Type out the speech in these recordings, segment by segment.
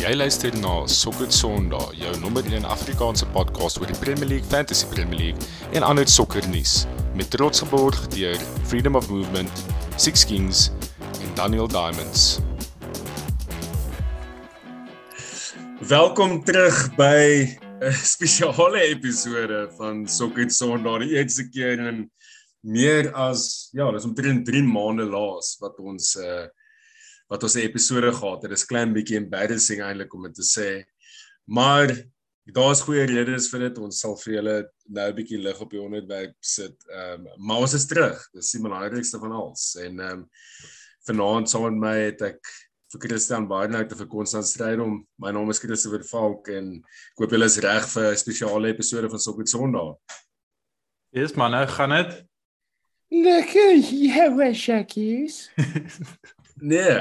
Jy luister na Sokker Sondag, jou nommer 1 Afrikaanse podcast oor die Premier League, Fantasy Premier League en ander sokkernuus met trots geborg deur Freedom of Movement, Six Kings en Daniel Diamonds. Welkom terug by 'n spesiale episode van Sokker Sondag. Die eerste keer in meer as ja, dis omtrent 3 maande laas wat ons uh wat ons 'n episode gehad het. Dit is klein bietjie embarrassing eintlik om dit te sê. Maar daar's goeie redes vir dit. Ons sal vir julle nou 'n bietjie lig op die onderwerp sit. Ehm um, maar ons is terug. Dis die belangrikste van alles. En ehm um, vanaand saam met my het ek vir Christian Baardenhout te vir Konstant Strydom. My naam is Christopher Falk en ek hoop julle is reg vir 'n spesiale episode van Sokker Sondag. Yes man, nou gaan dit. Lekker, ja, Shakies. Nee,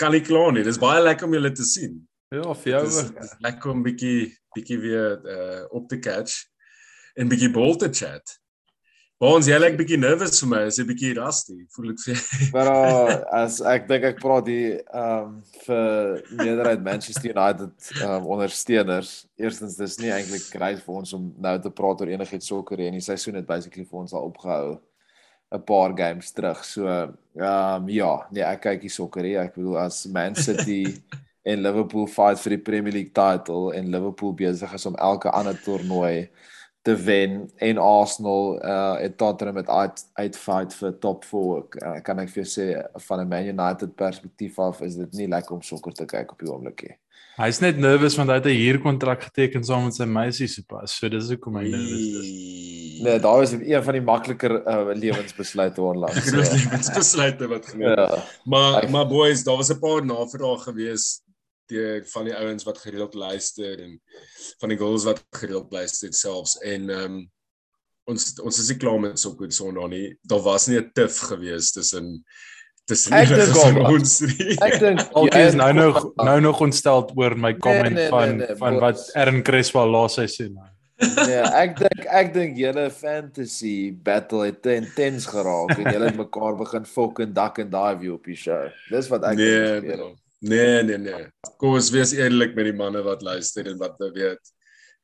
kan nie kla nie. Dis baie lekker om julle te sien. Ja, vir jou. Lekker om bietjie bietjie weer uh op te catch en bietjie bol te chat. Ons jy lyk bietjie nervous vir my, is 'n bietjie rusty. Voel ek vir Maar as ek dink ek praat hier ehm um, vir meerderheid Manchester United ehm um, ondersteuners. Eerstens dis nie eintlik reg vir ons om nou te praat oor enigiets sokker nie. Die seisoen het basically vir ons al opgehou. 'n paar games terug. So ehm um, ja, nee, ek kyk hier sokker hier. Ek bedoel as Man City en Liverpool fight vir die Premier League title en Liverpool besig is om elke ander toernooi te wen en Arsenal uh het Tottenham met uit uit fight vir top 4. Uh, kan ek vir jou sê van 'n Man United perspektief af is dit nie lekker om sokker te kyk op die oomblik nie. Hy's net nervus want hy het 'n huurkontrak geteken saam met sy meisie sopas. So dis hoekom hy nervus is. Nee, daar was een van die makliker uh, lewensbesluite onlangs. Groot lewensbesluite wat geneem het. Ja. Maar maar boys, daar was 'n paar navrae gewees deur van die ouens wat gereeld luister en van die girls wat gereeld luister selfs en ehm um, ons ons is nie klaar met so goed sondag nie. Daar was nie 'n tif gewees tussen tussen ek dink ons ek dink jy is nou nog nou nog ontstel oor my comment nee, nee, van nee, nee, van wat Ern Creswell laas seisoen. Ja, ek dink ek dink julle fantasy battle het intens geraak en julle het mekaar begin fok en dak en daai view op die show. Dis wat ek nee, nee, nee, nee, nee. Kom ons wees eerlik met die manne wat luister en wat nou weet.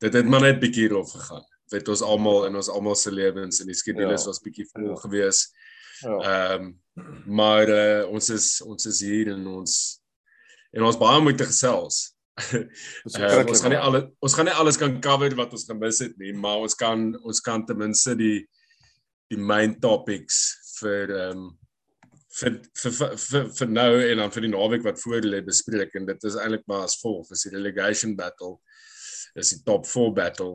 Dit het maar net bietjie rof gegaan. Weet ons almal in ons almal se lewens en die skedules ja. was bietjie vol ja. gewees. Ja. Ehm um, maar uh, ons is ons is hier en ons en ons baie moet gesels uh, ons gaan nie alles ons gaan nie alles kan cover wat ons gemis het nie, maar ons kan ons kan ten minste die die main topics vir ehm um, vir, vir vir vir vir nou en dan vir die naweek wat voor lê bespreek en dit is eintlik maar as volg, is die relegation battle. Dis die top 4 battle.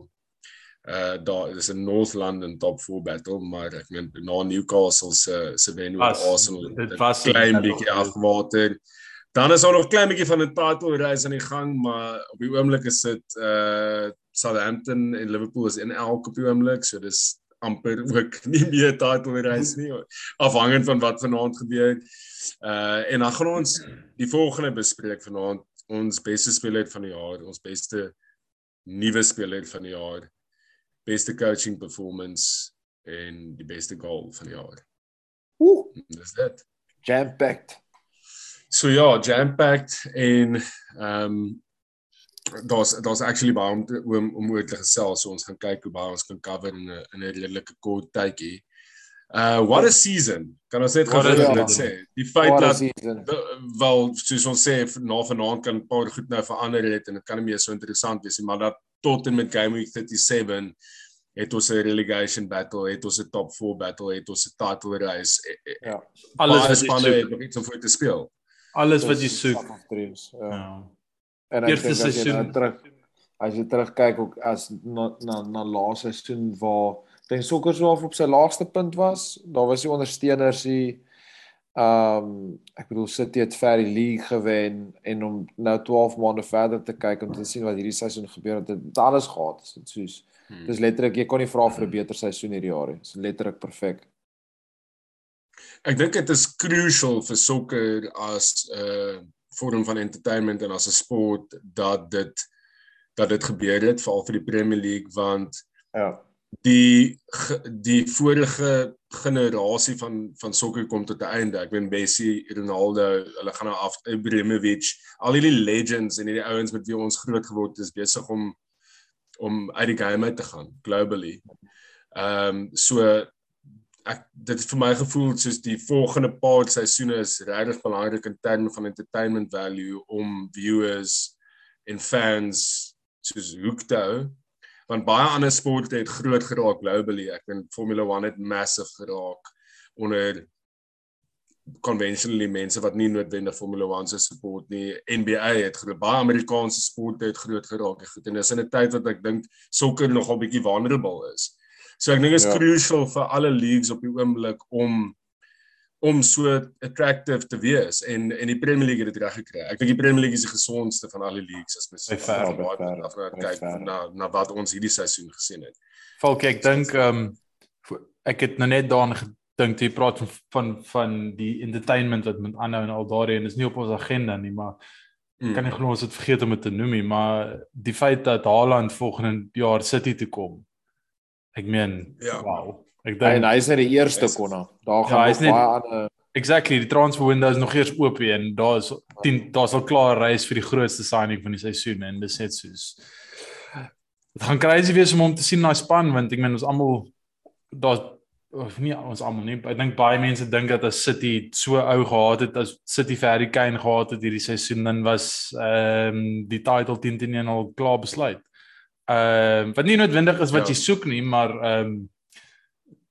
Uh daar is 'n North London top 4 battle, maar ek meen na Newcastle se se wen oor Arsenal. Dit was 'n klein bietjie afwater. Uh Dan is daar nog klein bietjie van 'n title race aan die gang, maar op die oomblik is dit uh Southampton en Liverpool is in elk op die oomblik, so dis amper ook nie meer title race nie, afhangend van wat vanaand gebeur. Uh en dan gaan ons die volgende bespreek vanaand, ons beste speler van die jaar, ons beste nuwe speler van die jaar, beste coaching performance en die beste goal van die jaar. Ooh, dis dit. Jam-packed. So ja, jam-packed en ehm um, daar's daar's actually baie om om, om oor te gesels. So ons gaan kyk hoe baie ons kan cover in 'n in 'n redelike kort tydjie. Uh what a season. Kan ons net gou dit sê? Die feit dat wel soos ons sê na vanaand kan 'n paar goed nou verander het en dit kan nie meer so interessant wees nie, maar dat tot en met game week 37 het ons 'n relegation battle, het ons 'n top 4 battle, het ons 'n title race. E, e, ja. Alles is spanne het nog iets om voor te speel alles wat jy soek. Ja. ja. En ek dink as jy nou terug as jy terugkyk ook as na na na laaste seisoen waar dink sokker so op sy laagste punt was, daar was die ondersteuners die ehm um, ek bedoel City het vir die league gewen en om nou 12 maande verder te kyk om te sien wat hierdie seisoen gebeur het, het alles gehad. Dit soos hmm. dis letterlik jy kon nie vra vir 'n beter seisoen hierdie jaar nie. Dit is letterlik perfek ek dink dit is crucial vir sokker as 'n uh, vorm van entertainment en as 'n sport dat dit dat dit gebeur het veral vir die Premier League want ja die die vorige generasie van van sokker kom tot 'n einde. Ek meen Messi, Ronaldo, hulle gaan nou af Ibrahimovic, al hierdie legends en hierdie ouens met wie ons groot geword het, is besig om om uit die game uit te gaan globally. Ehm um, so ek dit vir my gevoel soos die volgende paar seisoene is regtig belangrik in terme van entertainment value om viewers en fans soos hoek te hou. Want baie ander sporte het groot geraak globally. Ek dink Formula 1 het massive geraak onder conventionally mense wat nie noodwendig Formula 1 se support nie. NBA het groot baie Amerikaanse sporte het groot geraak. En dis in 'n tyd wat ek dink sokker nogal bietjie vulnerable is So ek dink dit is ja. crucial vir alle leagues op die oomblik om om so attractive te wees en en die Premier League het dit reg gekry. Ek dink die Premier League is die gesondste van al die leagues as mens kyk na na wat ons hierdie seisoen gesien het. Falk ek dink ehm um, ek het nou net daaraan gedink jy praat van van van die entertainment wat met aanhou en al daarin is nie op ons agenda nie, maar mm. kan nie glo ons het vergeet om dit te noem nie, maar die feit dat Haaland volgende jaar City toe kom Ek meen, ja. wow. Ek dink hy is net die eerste konna. Daar ja, gaan ja, nog baie ander Exactly, die transfer window is nog eers oop en daar is 10 daar's al klaar reis vir die grootste signing van die seisoen en dis net soos Dit gaan crazy wees om hom te sien na span want ek meen ons almal daar of nie ons almal nie. Ek dink baie mense dink dat as City so ou gehad het as City vir Harry Kane gehad het hierdie seisoen dan was ehm um, die title 10-10 al klaar besluit. Ehm uh, wat nie noodwendig is wat ja. jy soek nie, maar ehm um,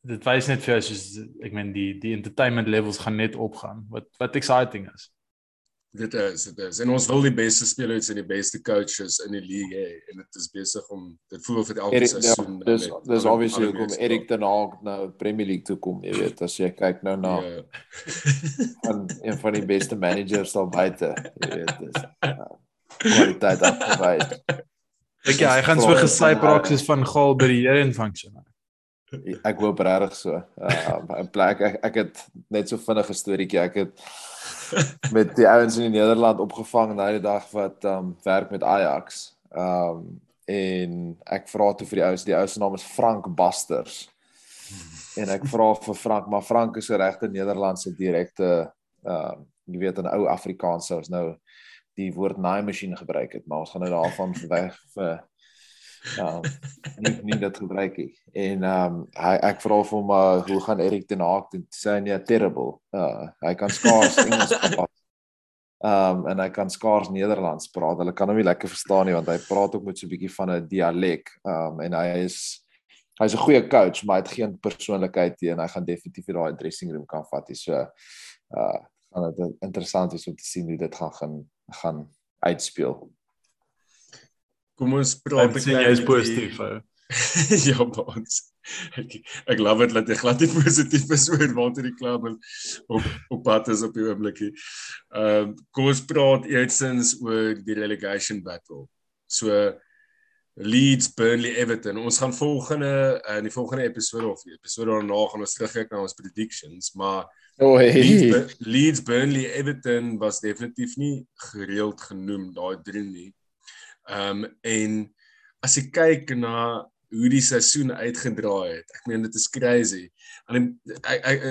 dit wys net vir jou soos ek meen die die entertainment levels gaan net opgaan. Wat wat exciting is. Dit is dit is. En ons wil die beste spelers en die beste coaches in die league hê en dit is besig om dit voel vir elke Erik, ja, seisoen. Ja, dis dis obviously kom Erik ten Hag nou Premier League toe kom, jy weet, as jy kyk nou na ja. van een van die beste managers daar buite, jy weet, dis uh, kwaliteit afgewys. Ek ja, hy gaan so gesy praat soos van Gaal by die Here in function. Ek hoop regtig so. Uh, 'n plek ek, ek het net so vinnige storieetjie. Ek het met die ouens in die Nederland opgevang daai dag wat um werk met Ajax. Um en ek vra toe vir die ouens, die ou se naam is Frank Basters. En ek vra vir Frank, maar Frank is 'n regte Nederlandse direkte um jy weet 'n ou Afrikaanse, ons nou die woord naaimasjien gebruik het, maar ons gaan nou daarvan weg vir ja, nie nie dat gebruik nie. En ehm um, hy ek vra vir hom uh, hoe gaan Erik ten Hag dit sê nee terrible. Uh hy kan skaars Engels praat. Ehm um, en hy kan skaars Nederlands praat. Hulle kan hom nie lekker verstaan nie want hy praat ook met so 'n bietjie van 'n dialek. Ehm um, en hy is hy's 'n goeie coach, maar hy het geen persoonlikheid nie en hy gaan definitief daai dressing room kan vat. So uh gaan dit interessant wees om te sien hoe dit gaan gaan gaan uitspeel. Kom ons praat ek jy is positief. ja, ons. Ek ek love dit dat jy glad nie positief is oor waar die klub op op pad is op die oomblikie. Ehm uh, kom ons praat eersins oor die relegation battle. So Leeds, Burnley, Everton. Ons gaan volgende in die volgende episode of episode daarna gaan ons terugkyk na ons predictions, maar Oh, hey. Leeds, Leeds, Burnley, Everton was definitief nie gereeld genoem daai drie nie. Ehm um, en as jy kyk na hoe die seisoen uitgedraai het, ek meen dit is crazy. En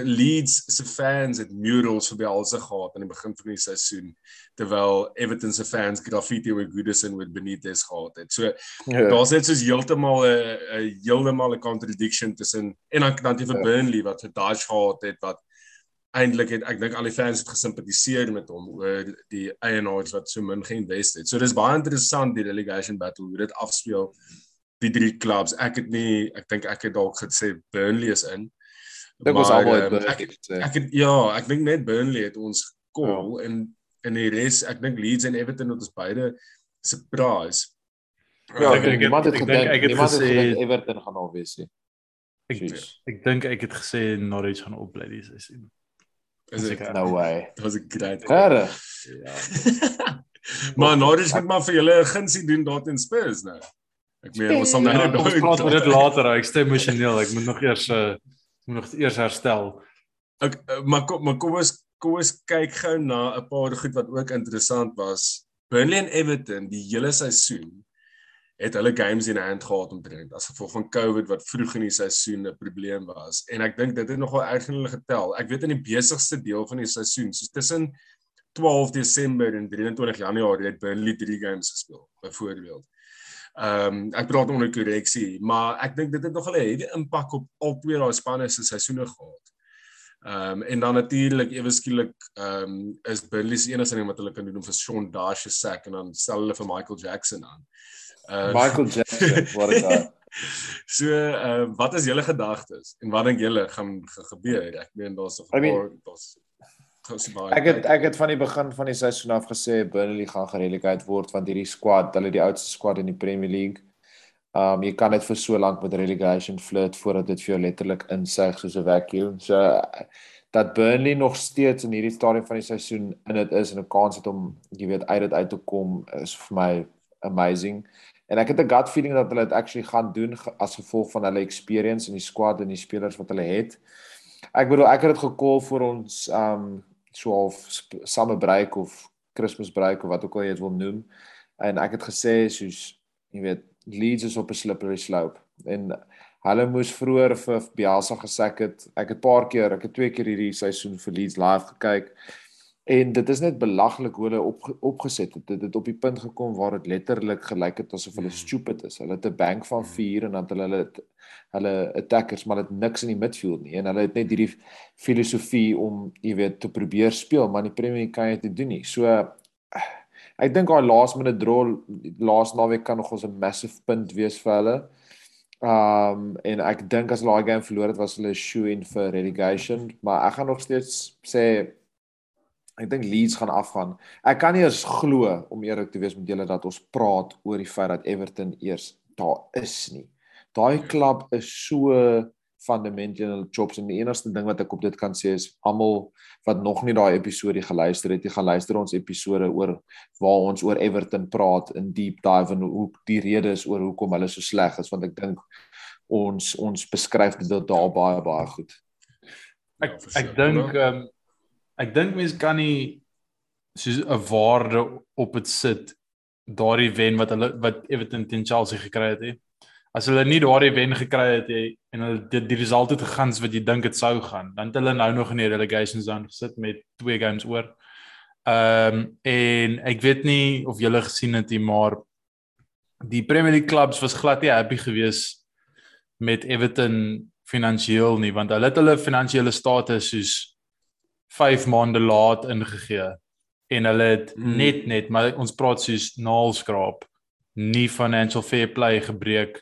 Leeds se fans het murals vir alse gehad aan die begin van die seisoen terwyl Everton se fans graffiti oor Goodison met Benitez gehad het. So yeah. Ja. daar's net soos heeltemal 'n heeltemal 'n contradiction tussen en dan dan die vir yeah. Burnley wat vir Dutch gehad het wat eintlik het ek dink al die fans het gesimpatiseer met hom oor die eienaars wat so min geïnvest het. So dis baie interessant die relegation battle hoe dit afspeel die drie clubs. Ek het nie ek dink ek het dalk gesê Burnley is in. Dit was almal um, ek, ek het ja, ek dink net Burnley het ons call ja. en en die res ek dink Leeds en Everton het ons beide surprise. Ja, ek dink niemand het gedink ek het gesê Everton gaan al wees nie. Ek ek dink ek het gesê Norwich gaan opbly dis is. Is it no way? Dit was 'n great. Gare. Ja. maar Norwich moet maar vir julle 'n gunsie doen daar in Spurs nou. Ek meen ons sal nou net ja, praat oor dit later. Ek stem emosioneel. Ek moet nog eers uh moet nog eers herstel. Ek uh, maar kom maar kom ons kom ons kyk gou na 'n paar goed wat ook interessant was. Burnley en Everton die hele seisoen het hulle games in hand gehad om te wen as gevolg van COVID wat vroeg in die seisoen 'n probleem was. En ek dink dit het nogal erg in hulle getel. Ek weet in die besigste deel van die seisoen, soos tussen 12 Desember en 23 Januarie het Burnley 3 games gespeel, byvoorbeeld. Ehm um, ek praat onder korreksie, maar ek dink dit het nogal 'n heavy impak op al twee daai spanne se seisoene gehad. Ehm um, en dan natuurlik ewe skielik ehm um, is Burnley se enigste ding wat hulle kan doen om vir Sean Dash se sack en dan stel hulle vir Michael Jackson aan. Uh, Michael Jackson, wat is dit? So, ehm uh, wat is julle gedagtes en wat dink julle gaan gebeur? Ek meen daar's 'n paar daar's Ek het ek het van die begin van die seisoen af gesê Burnley gaan gerelikheid word want hierdie squad, hulle die oudste squad in die Premier League. Um jy kan net vir so lank met relegation flirt voordat dit vir jou letterlik insuig soos 'n vacuum. So dat Burnley nog steeds in hierdie stadium van die seisoen in dit is en 'n kans het om jy weet uit dit uit te kom is vir my amazing. En ek het 'n gut feeling dat hulle dit actually gaan doen as gevolg van hulle experience in die squad en die spelers wat hulle het. Ek bedoel ek het dit gekol vir ons um so of summer break of Christmas break of wat ook al jy dit wil noem. En ek het gesê soos jy weet Leeds is op 'n slippery slope en hulle moes vroeër vir Bielsa gesê het ek het paar keer ek het twee keer hierdie seisoen vir Leeds live gekyk En dit is net belaglik hoe hulle op opgeset het. Dit het op die punt gekom waar dit letterlik gelyk het asof hulle hmm. stupid is. Hulle het 'n bank van 4 hmm. en dan hulle hulle hulle attackers maar dit niks in die midfield nie. En hulle het net hierdie filosofie om, jy weet, te probeer speel, maar die Premier League kan dit doen nie. So ek dink daai last minute draw laas naweek kan nog ons 'n massive punt wees vir hulle. Um en ek dink as hulle daai game verloor het was hulle shoe in vir relegation, maar ek gaan nog steeds sê Ek dink Leeds gaan afgaan. Ek kan nie eens glo om eerlik te wees met julle dat ons praat oor die feit dat Everton eers daar is nie. Daai klub is so fundamental jobs en die enigste ding wat ek op dit kan sê is almal wat nog nie daai episode geluister het, jy gaan luister ons episode oor waar ons oor Everton praat in deep dive en hoe die rede is oor hoekom hulle so sleg is want ek dink ons ons beskryf dit daar baie baie goed. Ek ek dink ehm um, ek dink mense kan nie soos 'n waarde op dit sit daardie wen wat hulle wat Everton teen Chelsea gekry het. He. As hulle nie daardie wen gekry het he, en hulle die, die resultate gegaan wat jy dink dit sou gaan, dan het hulle nou nog in die relegation zone gesit met twee games oor. Ehm um, en ek weet nie of julle gesien het nie, maar die Premier League clubs was glad nie happy geweest met Everton finansiëel nie, want hulle het hulle finansiële status soos 5 maande laat ingegee en hulle het mm. net net maar ons praat soos naalskraap nie financial fair play gebreek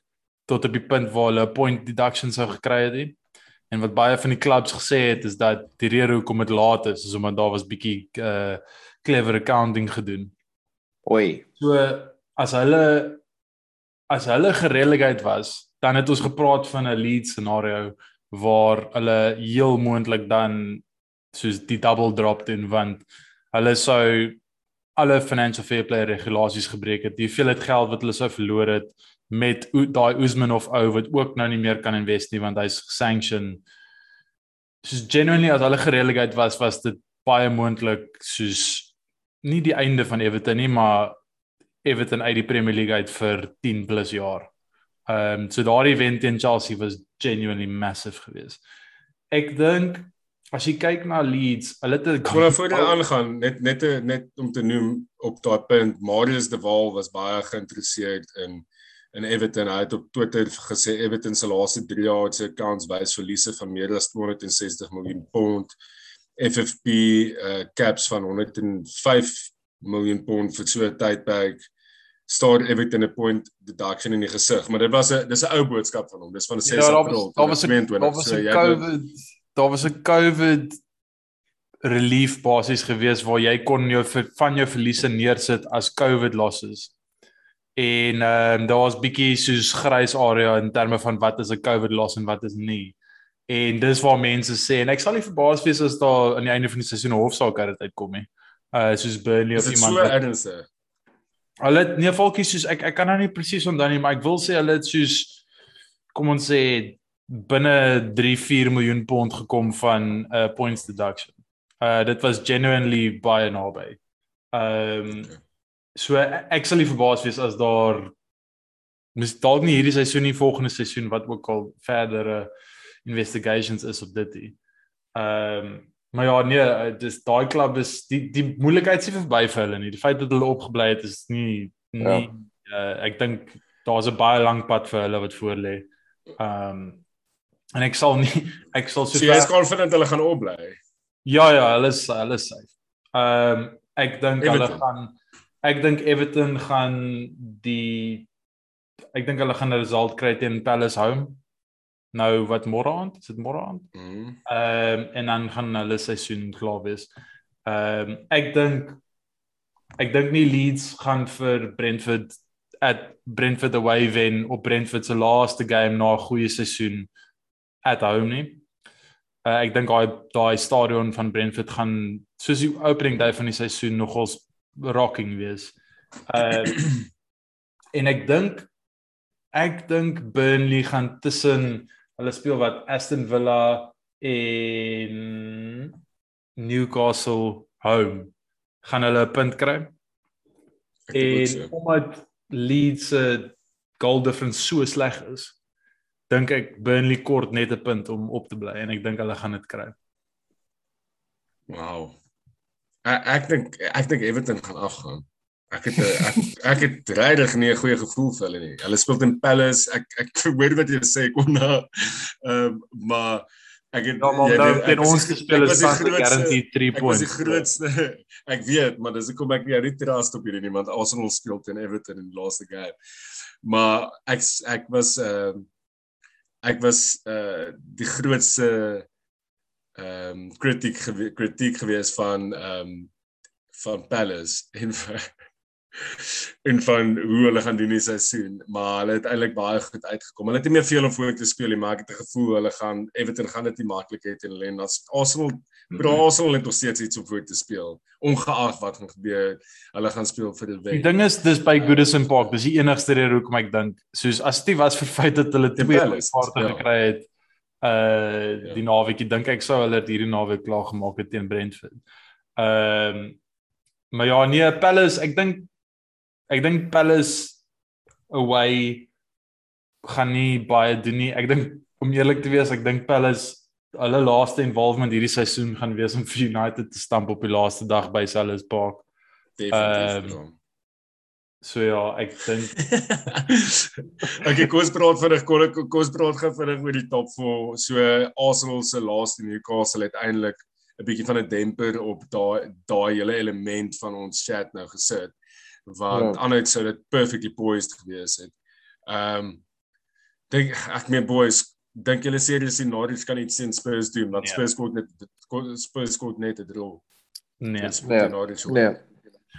tot op die punt waar hulle 'n point deduction sou gekry het nie. En wat baie van die clubs gesê het is dat die rede hoekom dit laat is is omdat daar was bietjie uh clever accounting gedoen. Oei. So as hulle as hulle gereligheid was, dan het ons gepraat van 'n lead scenario waar hulle heel moontlik dan soos die double drop doen want hulle sou alle financial fair play regulasies gebreek het. Hoeveel het geld wat hulle sou verloor het met daai Usman of ou wat ook nou nie meer kan invest nie want hy's sanction. Soos genuinely as hulle gereeligheid was was dit baie moontlik soos nie die einde van Everton nie maar Everton uit die Premier League uit vir 10 plus jaar. Ehm um, so daardie wen teen Chelsea was genuinely massive geweest. Ek dink as jy kyk na Leeds, hulle het Kom voor hulle aangaan net net net om te noem op daai punt Marius de Waal was baie geïnteresseerd in in Everton. Hy het op Twitter gesê Everton se laaste 3 jaar se kans wys verliese van meer as 260 miljoen pond. FFP uh, caps van 105 miljoen pond vir so 'n tydperk staar Everton 'n point deduction in die gesig, maar dit was 'n dis 'n ou boodskap van hom. Dis van 'n 6 ja, April. Daar was 'n daar was 'n COVID daar was 'n COVID relief basis gewees waar jy kon jou van jou verliese neersit as COVID losses. En ehm um, daar was bietjie soos grys area in terme van wat is 'n COVID loss en wat is nie. En dis waar mense sê en ek sal nie verbaas wees as daar aan die einde van die seisoen 'n hofsaak uit uitkom nie. Uh soos Burnley of iemand. Dit is so ernstig. Hulle het nee volkies soos ek ek kan nou nie presies onthou nie, maar ek wil sê hulle het soos kom ons sê binne 3-4 miljoen pond gekom van 'n uh, points deduction. Uh dit was genuinely baie naby. Ehm um, so ek sal nie verbaas wees as daar mis dalk nie hierdie seisoen nie, volgende seisoen wat ook al verdere investigations is op dit. nie. Ehm um, maar ja, nee, eh, dis daai klub is die die moeilikheid is nie verby vir hulle nie. Die feit dat hulle opgebly het is nie nie ja. uh, ek dink daar's 'n baie lang pad vir hulle wat voor lê. Ehm um, en ek sal nie ek sal so jy is confident hulle gaan opbly. Ja ja, hulle is hulle is safe. Ehm um, ek dink hulle gaan ek dink Everton gaan die ek dink hulle gaan 'n result kry teen Palace home. Nou wat môre aand? Is dit môre aand? Mhm. Ehm um, en dan gaan hulle seisoen klaar wees. Ehm um, ek dink ek dink nie Leeds gaan vir Brentford at Brentford away wen op Brentford se laaste game na 'n goeie seisoen at home nie. Uh, ek dink daai daai stadion van Brentford gaan soos die opening day van die seisoen nogals rocking wees. Uh, en ek dink ek dink Burnley gaan tussen hulle speel wat Aston Villa en Newcastle home gaan hulle 'n punt kry. En so. omdat Leeds se goal difference so sleg is, dink ek Burnley kort net 'n punt om op te bly en ek dink hulle gaan dit kry. Wow. Ek ek dink ek dink Everton gaan afgaan. Ek het ek ek het regtig nie 'n goeie gevoel vir hulle nie. Hulle speel in Palace. Ek ek hoor wat jy sê kom na. Ehm um, maar ek het ja, maar nou in ons gespeel is van guarantee 3 points. Ek was die grootste. Ek weet, maar dis hoekom ek nie uit die terras op hierdie nie want Arsenal speel teen Everton in die laaste game. Maar ek ek was ehm uh, ek was uh die grootste ehm um, kritiek gewe kritiek gewees van ehm um, van Palace en en van hoe hulle gaan doen die seisoen, maar hulle het eintlik baie goed uitgekom. Hulle het nie meer veel om voor te speel nie, maar ek het 'n gevoel hulle gaan Everton gaan dit nie maklik hê teen hulle en Arsenal Arsenal het nog steeds iets om voor te speel, ongeag wat gaan gebeur, hulle gaan speel vir die wen. Die ding is dis by Goodison Park, dis die enigste rede hoekom ek dink, soos as dit was vir feit dat hulle twee kaarte ja. gekry het uh ja. die naweekie dink ek sou hulle hierdie naweek klaar gemaak het teen Brentford. Ehm um, maar ja nee Palace ek dink ek dink Palace away gaan nie baie doen nie. Ek dink om eerlik te wees, ek dink Palace hulle laaste involvement hierdie seisoen gaan wees om vir United te stamp op die laaste dag by Selhurst Park. Definitief. Um, so ja, ek dink Okay, kom ons praat vinnig kom ons praat gou vinnig oor die top 4. So Arsenal se laaste Newcastle uiteindelik 'n bietjie van 'n demper op daai daai hele element van ons chat nou gesit want ja. anders sou dit perfectly poised gewees het. Ehm um, dink ek meer boys, dink julle seriously Norwich kan iets in Spurs doen, want ja. Spurs kon net Spurs kon net 'n draw. Nee. Nee. nee.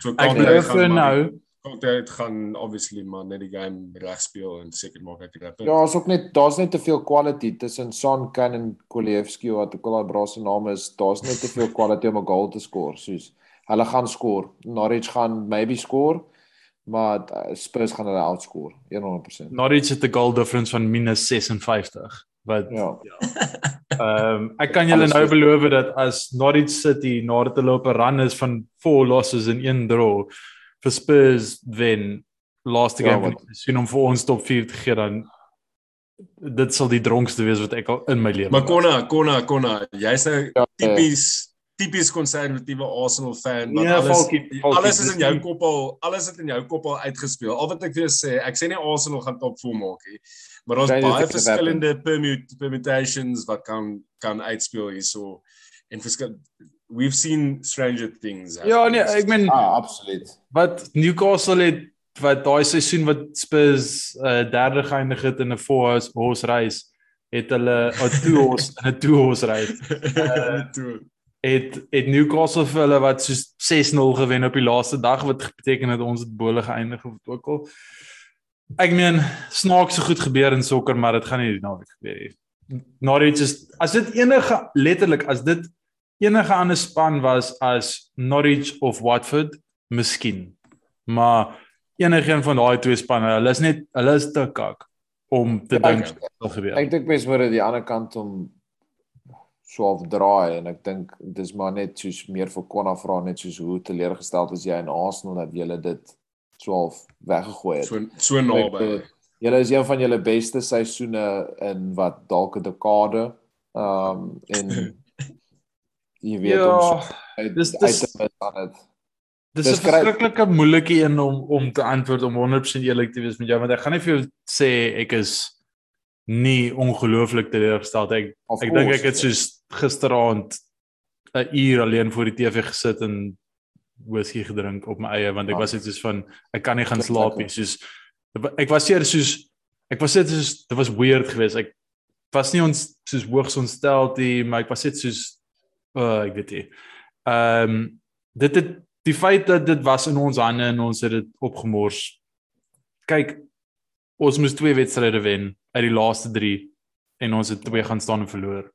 So kan jy vir nou kon dit gaan obviously maar net die game reg speel en seker maak ek dit. Ja, is ook net daar's net te veel quality tussen Son Kan en Kolevski wat ook al daai brasse name is. Daar's net te veel quality om 'n goal te score, soos hulle gaan skoor. Norwich gaan maybe skoor, maar uh, Spurs gaan hulle outscore 100%. Norwich het 'n goal difference van minus 56 wat ja. Ehm um, ek kan julle nou beloof dat as Norwich City na dit loop 'n run is van 4 losses en 1 draw vir Spurs wen laaste ja, game ja, sien om vir ons top 4 te gee dan dit sal die dronkste wees wat ek al in my lewe Maar Konna, Konna, Konna, jy's nou ja, tipies tipies konservatiewe Arsenal fan wat ja, alles falkie, falkie, alles is in jou kop al alles het in jou kop al uitgespeel. Al wat ek vir jou sê, ek sê nie Arsenal gaan top 4 maak nie. Maar daar's baie verskillende permut permutations wat kan kan uitspeel hierso en verskil we've seen stranger things. Ja nee, ek meen ah, absoluut. Wat Newcastle het wat daai seisoen wat Spurs uh, derde geëindig het in 'n four horse race het hulle 'n two horse in 'n two horse race. Uh, het het Newcastle vir hulle wat so 6-0 gewen op die laaste dag wat beteken dat ons het bole geëindig of ook al. Ek meen snaaks so goed gebeur in sokker maar dit gaan nie naweek gebeur nie. Norwich is as dit enige letterlik as dit enige ander span was as Norwich of Watford, miskien. Maar enige een van daai twee spanne, hulle is net hulle is te kak om te ja, dink sal gebeur. Ek dink mens moet aan die ander kant om swaaf draai en ek dink dis maar net soos meer vir Konna vra net soos hoe teleurgesteld is jy in Arsenal dat jy dit swaaf weggegooi het. So so naby. Julle is een van julle beste seisoene in wat dalk 'n dekade. Ehm um, en jy weet Ja, om so uit, dis- uit dis- te mis aan dit. Dis 'n verskriklike moeilike een om om te antwoord om 100% eerlik te wees met jou want ek gaan nie vir jou sê ek is nie ongelooflik teleurgesteld. Ek Of ek dink ek het soos gisteraand 'n uur alleen voor die TV gesit en whisky gedrink op my eie want ek Ah. was net soos van ek kan nie gaan slaap nie. Soos ek was seker soos ek was net soos dit was weird geweest. Ek was nie ons soos hoogs ontstel nie maar ek was net soos uh, ek weet nie. Ehm dit het die feit dat dit was in ons hande en ons het dit opgemors. Kyk ons moes twee wedstryde wen uit die laaste 3 en ons het twee gaan staan en verloor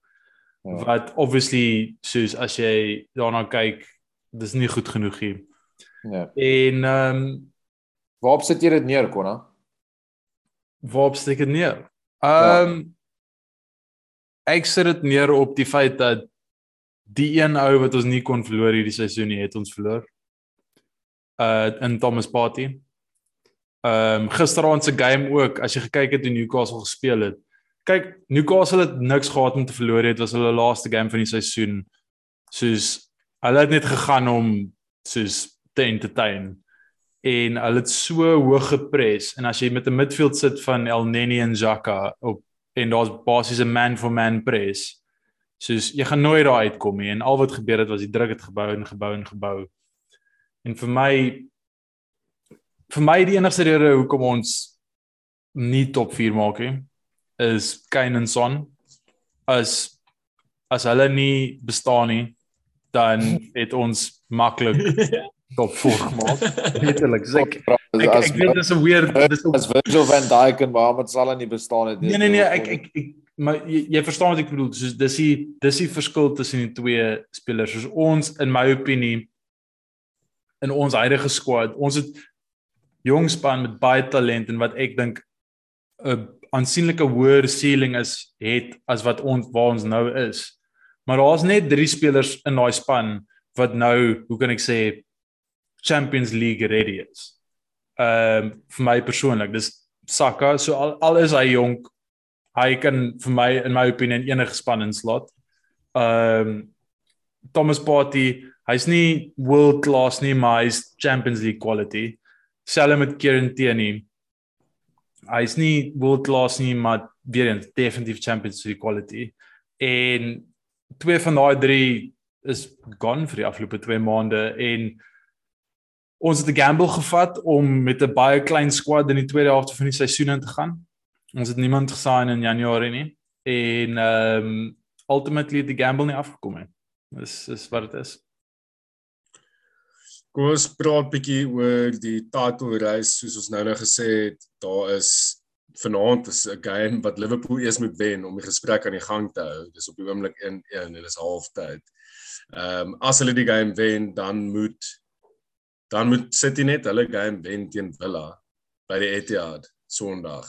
Ja. wat obviously soos as jy daarna kyk dis nie goed genoeg nie Ja. en ehm um, Waarop sit jy dit neer, Konna? waarop steek dit neer Ja. ehm um, ek sit dit neer op die feit dat die een ou wat ons nie kon verloor hierdie seisoen nie het ons verloor uh in Thomas Partey. Ehm um, gisteraand se game ook as jy gekyk het hoe Newcastle gespeel het. Kyk, Newcastle het niks gehad om te verloor het, was hulle laaste game van die seisoen. Soos hulle het net gegaan om soos te entertain en hulle het so hoog gepres en as jy met 'n midfield sit van El Neni en Xhaka op en daar's basies 'n man for man press. Soos jy gaan nooit daar uitkom nie en al wat gebeur het was die druk het gebou en gebou en gebou. En vir my vir my die enigste rede hoekom ons nie top 4 maak nie is Kane en Son as as hulle nie bestaan nie dan het ons maklik top 4 gemaak. Letterlik. Ek ek, ek weet dis 'n weird dis as Virgil van Dijk en Mohamed Salah nie bestaan het Nee nee nee, ek ek ek maar jy, jy verstaan wat ek bedoel. Soos dis die dis die verskil tussen die twee spelers. Soos ons in my opinie in ons huidige squad, ons het jong span met baie talent en wat ek dink 'n aansienlike hoër ceiling is het as wat ons waar ons nou is. Maar daar's net drie spelers in daai span wat nou, hoe kan ek sê Champions League ready is. Ehm um, vir my persoonlik, dis Saka, so al, al is hy jonk, hy kan vir my in my opinie in enige span inslot. Ehm um, Thomas Partey, hy's nie world class nie, maar hy's Champions League quality. Selfs met Kieran Tierney. Hy's nie world class nie, maar weer eens definitief Champions League quality. En twee van daai drie is gone vir die afgelope 2 maande en ons het 'n gamble gevat om met 'n baie klein squad in die tweede helfte van die seisoen in te gaan. Ons het niemand gesign in Januarie nie en ehm um, ultimately het die gamble nie afgekom nie. Dis is wat dit is. Kom ons praat bietjie oor die title race soos ons nou nou gesê het. Daar is vanaand is 'n game wat Liverpool eers moet wen om die gesprek aan die gang te hou. Dis op die oomblik 1-1 en dis halftyd. Ehm um, as hulle die game wen, dan moet dan moet City net hulle game wen teen Villa by die Etihad Sondag.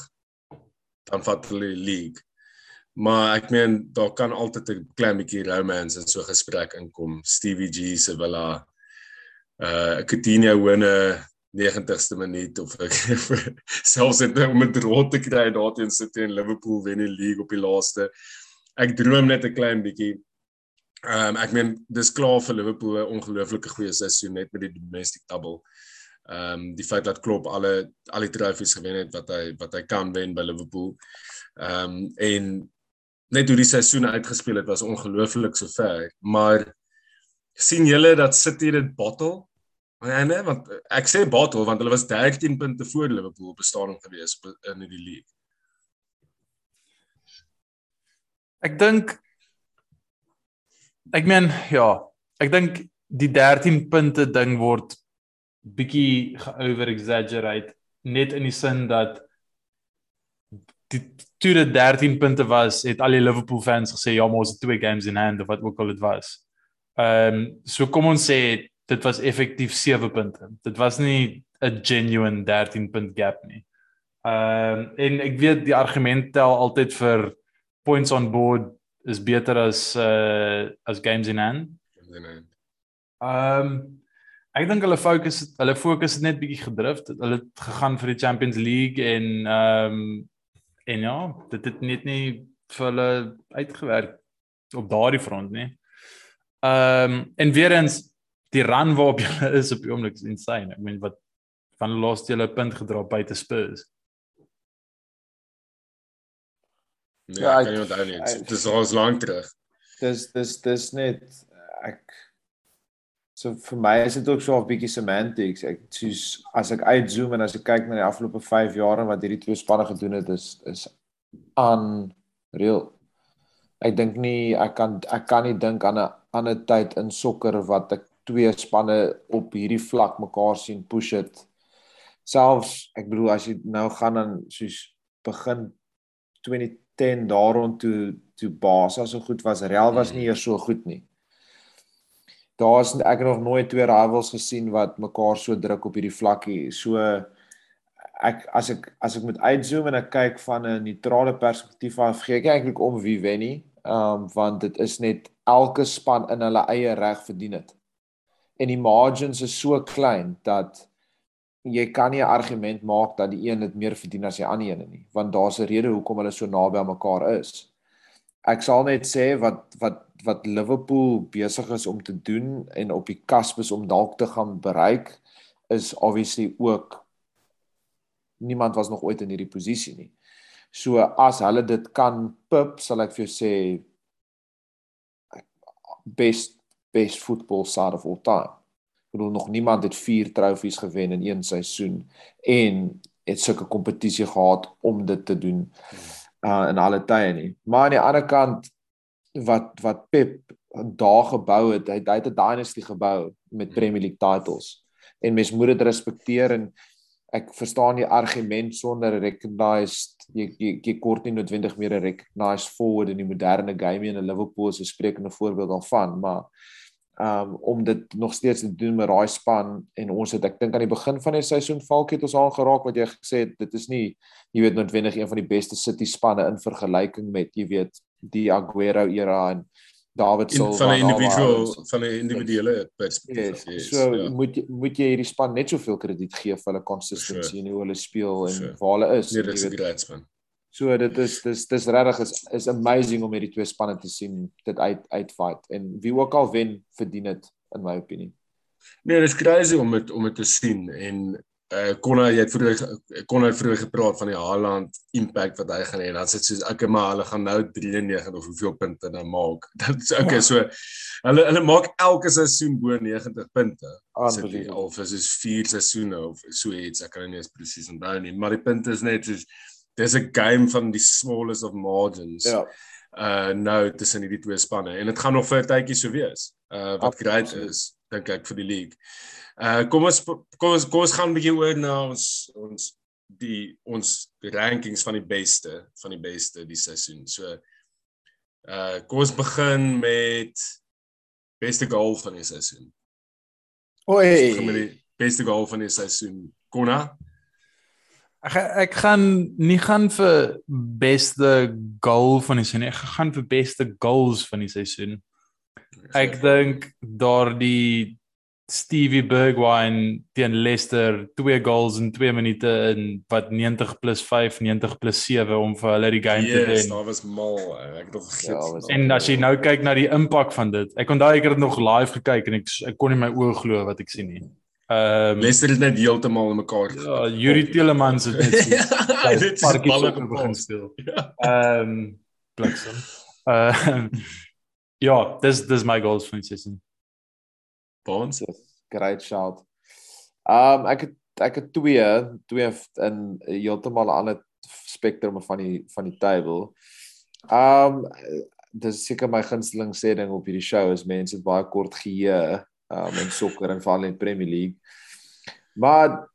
Dan vat hulle die league. Maar ek meen daar kan altyd 'n klein bietjie romance in so 'n gesprek inkom. Stevie G se Villa uh Coutinho winne 90ste minuut of ek selfs net om 'n draw te kry daar teen City en Liverpool wen die league op die laaste. Ek droom net 'n klein bietjie. Ehm um, ek meen dis klaar vir Liverpool 'n ongelooflike goeie seisoen net met die domestic double. Ehm um, die feit dat Klopp alle al die trofees gewen het wat hy wat hy kan wen by Liverpool. Ehm um, en net hoe die seisoen uitgespeel het was ongelooflik sover, maar sien julle dat City dit bottle? Ja nee, want ek sê bottle want hulle was 13 punte voor Liverpool bestaan gewees in die league. Ek dink ek meen ja, ek dink die 13 punte ding word bietjie over exaggerate net in die sin dat die dit 13 punte was, het al die Liverpool fans gesê ja, maar ons het twee games in hand of wat ook al dit was. Ehm um, so kom ons sê dit was effektief 7 punte. Dit was nie 'n genuine 13 punt gap nie. Ehm um, en ek weet die argument tel altyd vir points on board is beter as uh as games in hand. Nee, nee. Ehm um, Ek dink hulle fokus hulle fokus het net bietjie gedrift. Hulle het gegaan vir die Champions League en ehm um, en ja, dit het net nie vir hulle uitgewerk op daardie front nie. Ehm um, en weer eens die run waarop jy is op die oomblik is insane. Ek meen wat van laas jy 'n punt gedra buite Spurs. Nee, ja, ek kan nie onthou nie. Dit is al lank terug. Dis dis dis net ek so vir my is dit ook so 'n bietjie semantics. Ek soos as ek uitzoom en as ek kyk na die afgelope 5 jaar en wat hierdie twee spanne gedoen het is is unreal. Ek dink nie ek kan ek kan nie dink aan 'n ander tyd in sokker wat ek twee spanne op hierdie vlak mekaar sien push it. Selfs ek bedoel as jy nou gaan dan soos begin 2010 daaroor toe toe Barca so goed was, Real was nie eers so goed nie. Daar's ek het nog nooit twee rivals gesien wat mekaar so druk op hierdie vlakkie. So ek as ek as ek moet uitzoom en ek kyk van 'n neutrale perspektief af, gee ek eintlik om wie wen nie. Ehm um, want dit is net elke span in hulle eie reg verdien dit en die margins is so klein dat jy kan nie 'n argument maak dat die een dit meer verdien as die ander een nie want daar's 'n rede hoekom hulle so naby aan mekaar is. Ek sal net sê wat wat wat Liverpool besig is om te doen en op die cusp is om dalk te gaan bereik is obviously ook niemand was nog ooit in hierdie posisie nie. So as hulle dit kan pip, sal ek vir jou sê best best football side of all time. Ek bedoel nog niemand het 4 trofees gewen in een seisoen en het sulke kompetisie gehad om dit te doen uh in alle tye nie. Maar aan die ander kant wat wat Pep daar gebou het, hy, hy het 'n dynasty gebou met Premier League titles. En mens moet dit respekteer en ek verstaan die argument sonder recognized jy jy, jy kort nie noodwendig meer 'n recognized forward in die moderne game in Liverpool is 'n sprekende voorbeeld daarvan, maar um om dit nog steeds te doen met daai span en ons het ek dink aan die begin van die seisoen Falk het ons al geraak wat jy gesê het dit is nie jy weet noodwendig een van die beste City spanne in vergelyking met jy weet die Aguero era en David Silva van 'n individuele van 'n individuele perspektief. Yes, so ja. moet moet jy hierdie span net soveel krediet gee vir hulle consistency sure. en hoe hulle speel en sure. waar hulle is. Nee, dit is 'n great span. So dit is dis dis regtig is is amazing om hierdie twee spanne te sien dit uit uitfight en wie ook al wen verdien dit in my opinie. Nee, dis crazy om dit om dit te sien en eh uh, jy het vroeër kon hy vroeër gepraat van die Haaland impact wat hy gaan hê. Dan sê dit soos okay, maar hulle gaan nou 93 of hoeveel punte dan maak. Dit is okay, ja. so hulle hulle maak elke seisoen bo 90 punte. Of is dit 4 seisoene of so iets, ek kan nie eens presies onthou nie, maar die punt is net soos dis 'n game van die smallest of margins. Ja. Uh nou tussen hierdie twee spanne en dit gaan nog vir 'n tydjie so wees. Uh wat great is dink ek vir die league. Uh kom ons kom ons kom ons gaan 'n bietjie oor na ons ons die ons rankings van die beste van die beste die seisoen. So uh kom ons begin met beste goal van die seisoen. Oi. Kom met die beste goal van die seisoen. Konna? Ek ek gaan nie gaan vir beste goal van die seisoen. Ek gaan vir beste goals van die seisoen. Ek dink daardie Stevie Bergwijn teen Leicester, twee goals in 2 minute in wat 90 plus 5, 90 plus 7 om vir hulle die game yes, te wen. Ja, dit was mal. Ek het nog vergeet. Ja, en as jy nou kyk na die impak van dit. Ek onthou ek het dit nog live gekyk en ek ek kon nie my oë glo wat ek sien nie. Ehm um, Leicester het net heeltemal in mekaar. Ja, Yuri Tielemans het net so dit parkie balle begin speel. Ja. Ehm um, bliksem. Ehm Ja, dis dis my goals for this season. Bonds, great shout. Ehm um, ek het ek het twee twee in heeltemal 'n ander spektrum van die van die table. Ehm um, dis seker my gunsteling sê ding op hierdie show is mense baie kort geheue um, in sokker en veral in Premier League. Maar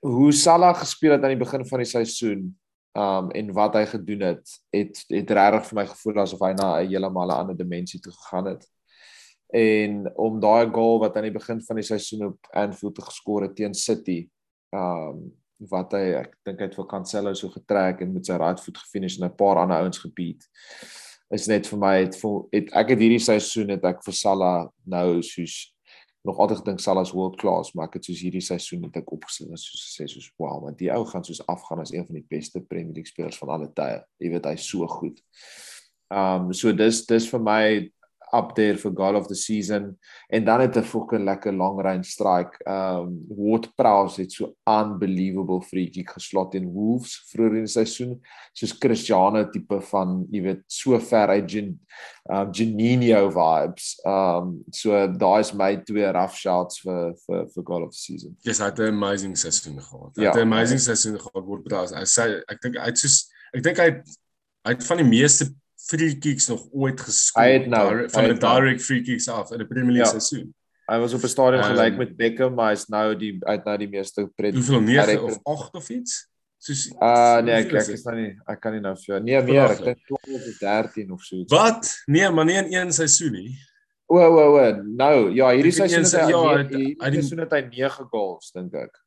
hoe Salah gespeel het aan die begin van die seisoen um en wat hy gedoen het, het het regtig vir my gevoel asof hy na 'n heeltemal 'n ander dimensie toe gegaan het. En om daai goal wat aan die begin van die seisoen op Anfield te geskor het teen City, um wat hy ek dink hy het vir Cancelo so getrek en met sy right voet gefinish en 'n paar ander ouens gebeat is net vir my het het ek het hierdie seisoen het ek vir Salah nou soos nog altyd gedink Salah is world class, maar ek het soos hierdie seisoen net ek opgesit en soos gesê soos wow, maar die ou gaan soos afgaan as een van die beste Premier League spelers van alle tye. Jy weet hy's so goed. Um so dis dis vir my up there for goal of the season en dan het 'n fucking lekker long range strike. Um Ward Prowse het so unbelievable free kick geslot in Wolves vroeër in die seisoen. Soos Cristiano tipe van, jy weet, so ver uit Gen um Geninho vibes. Um so daai is my twee rough shots vir vir vir goal of the season. Yes, hy het 'n amazing seisoen gehad. Hy Ja. het 'n amazing seisoen gehad Ward Prowse. Hy sê ek dink hy het soos ek dink hy hy het van die meeste free kicks nog ooit geskoor. Hy het nou- van 'n nou. direct free kicks af in 'n Premier League Ja. seisoen. Hy was op 'n stadion Um, gelyk met Beckham, maar hy's nou die uit nou die meeste pret. Hoeveel 9 direct- of 8 of iets? Soos Uh nee, ek ek is nou nie ek kan nie nou vir jou. Nee, meer, ek dink 12 of 13 of so. Wat? Nee, maar nie in een seisoen nie. O, o, o. Nou, ja, hierdie Ek dink seisoen het hy ja, ja, hierdie seisoen het hy 9 goals dink ek.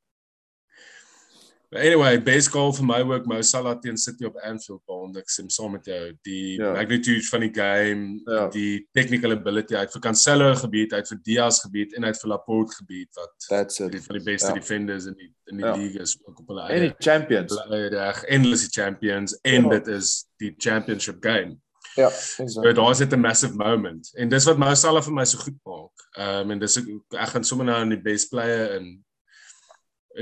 But anyway, best goal vir my ook Mo Salah teen City op Anfield baan. Ek stem saam met jou. Die Ja. magnitude van die game, Ja. die technical ability uit vir Cancelo gebied, uit vir Diaz gebied en uit vir Laporte gebied wat That's die it. van die beste Ja. defenders in die in die Ja. league is ook op hulle En die eie champions. eie reg. Endless die champions en Ja. dit is die championship game. Ja, So exactly. daar's dit 'n massive moment. En dis wat Mo Salah vir my so goed maak. Ehm um, en dis ook ek gaan sommer nou in die best player in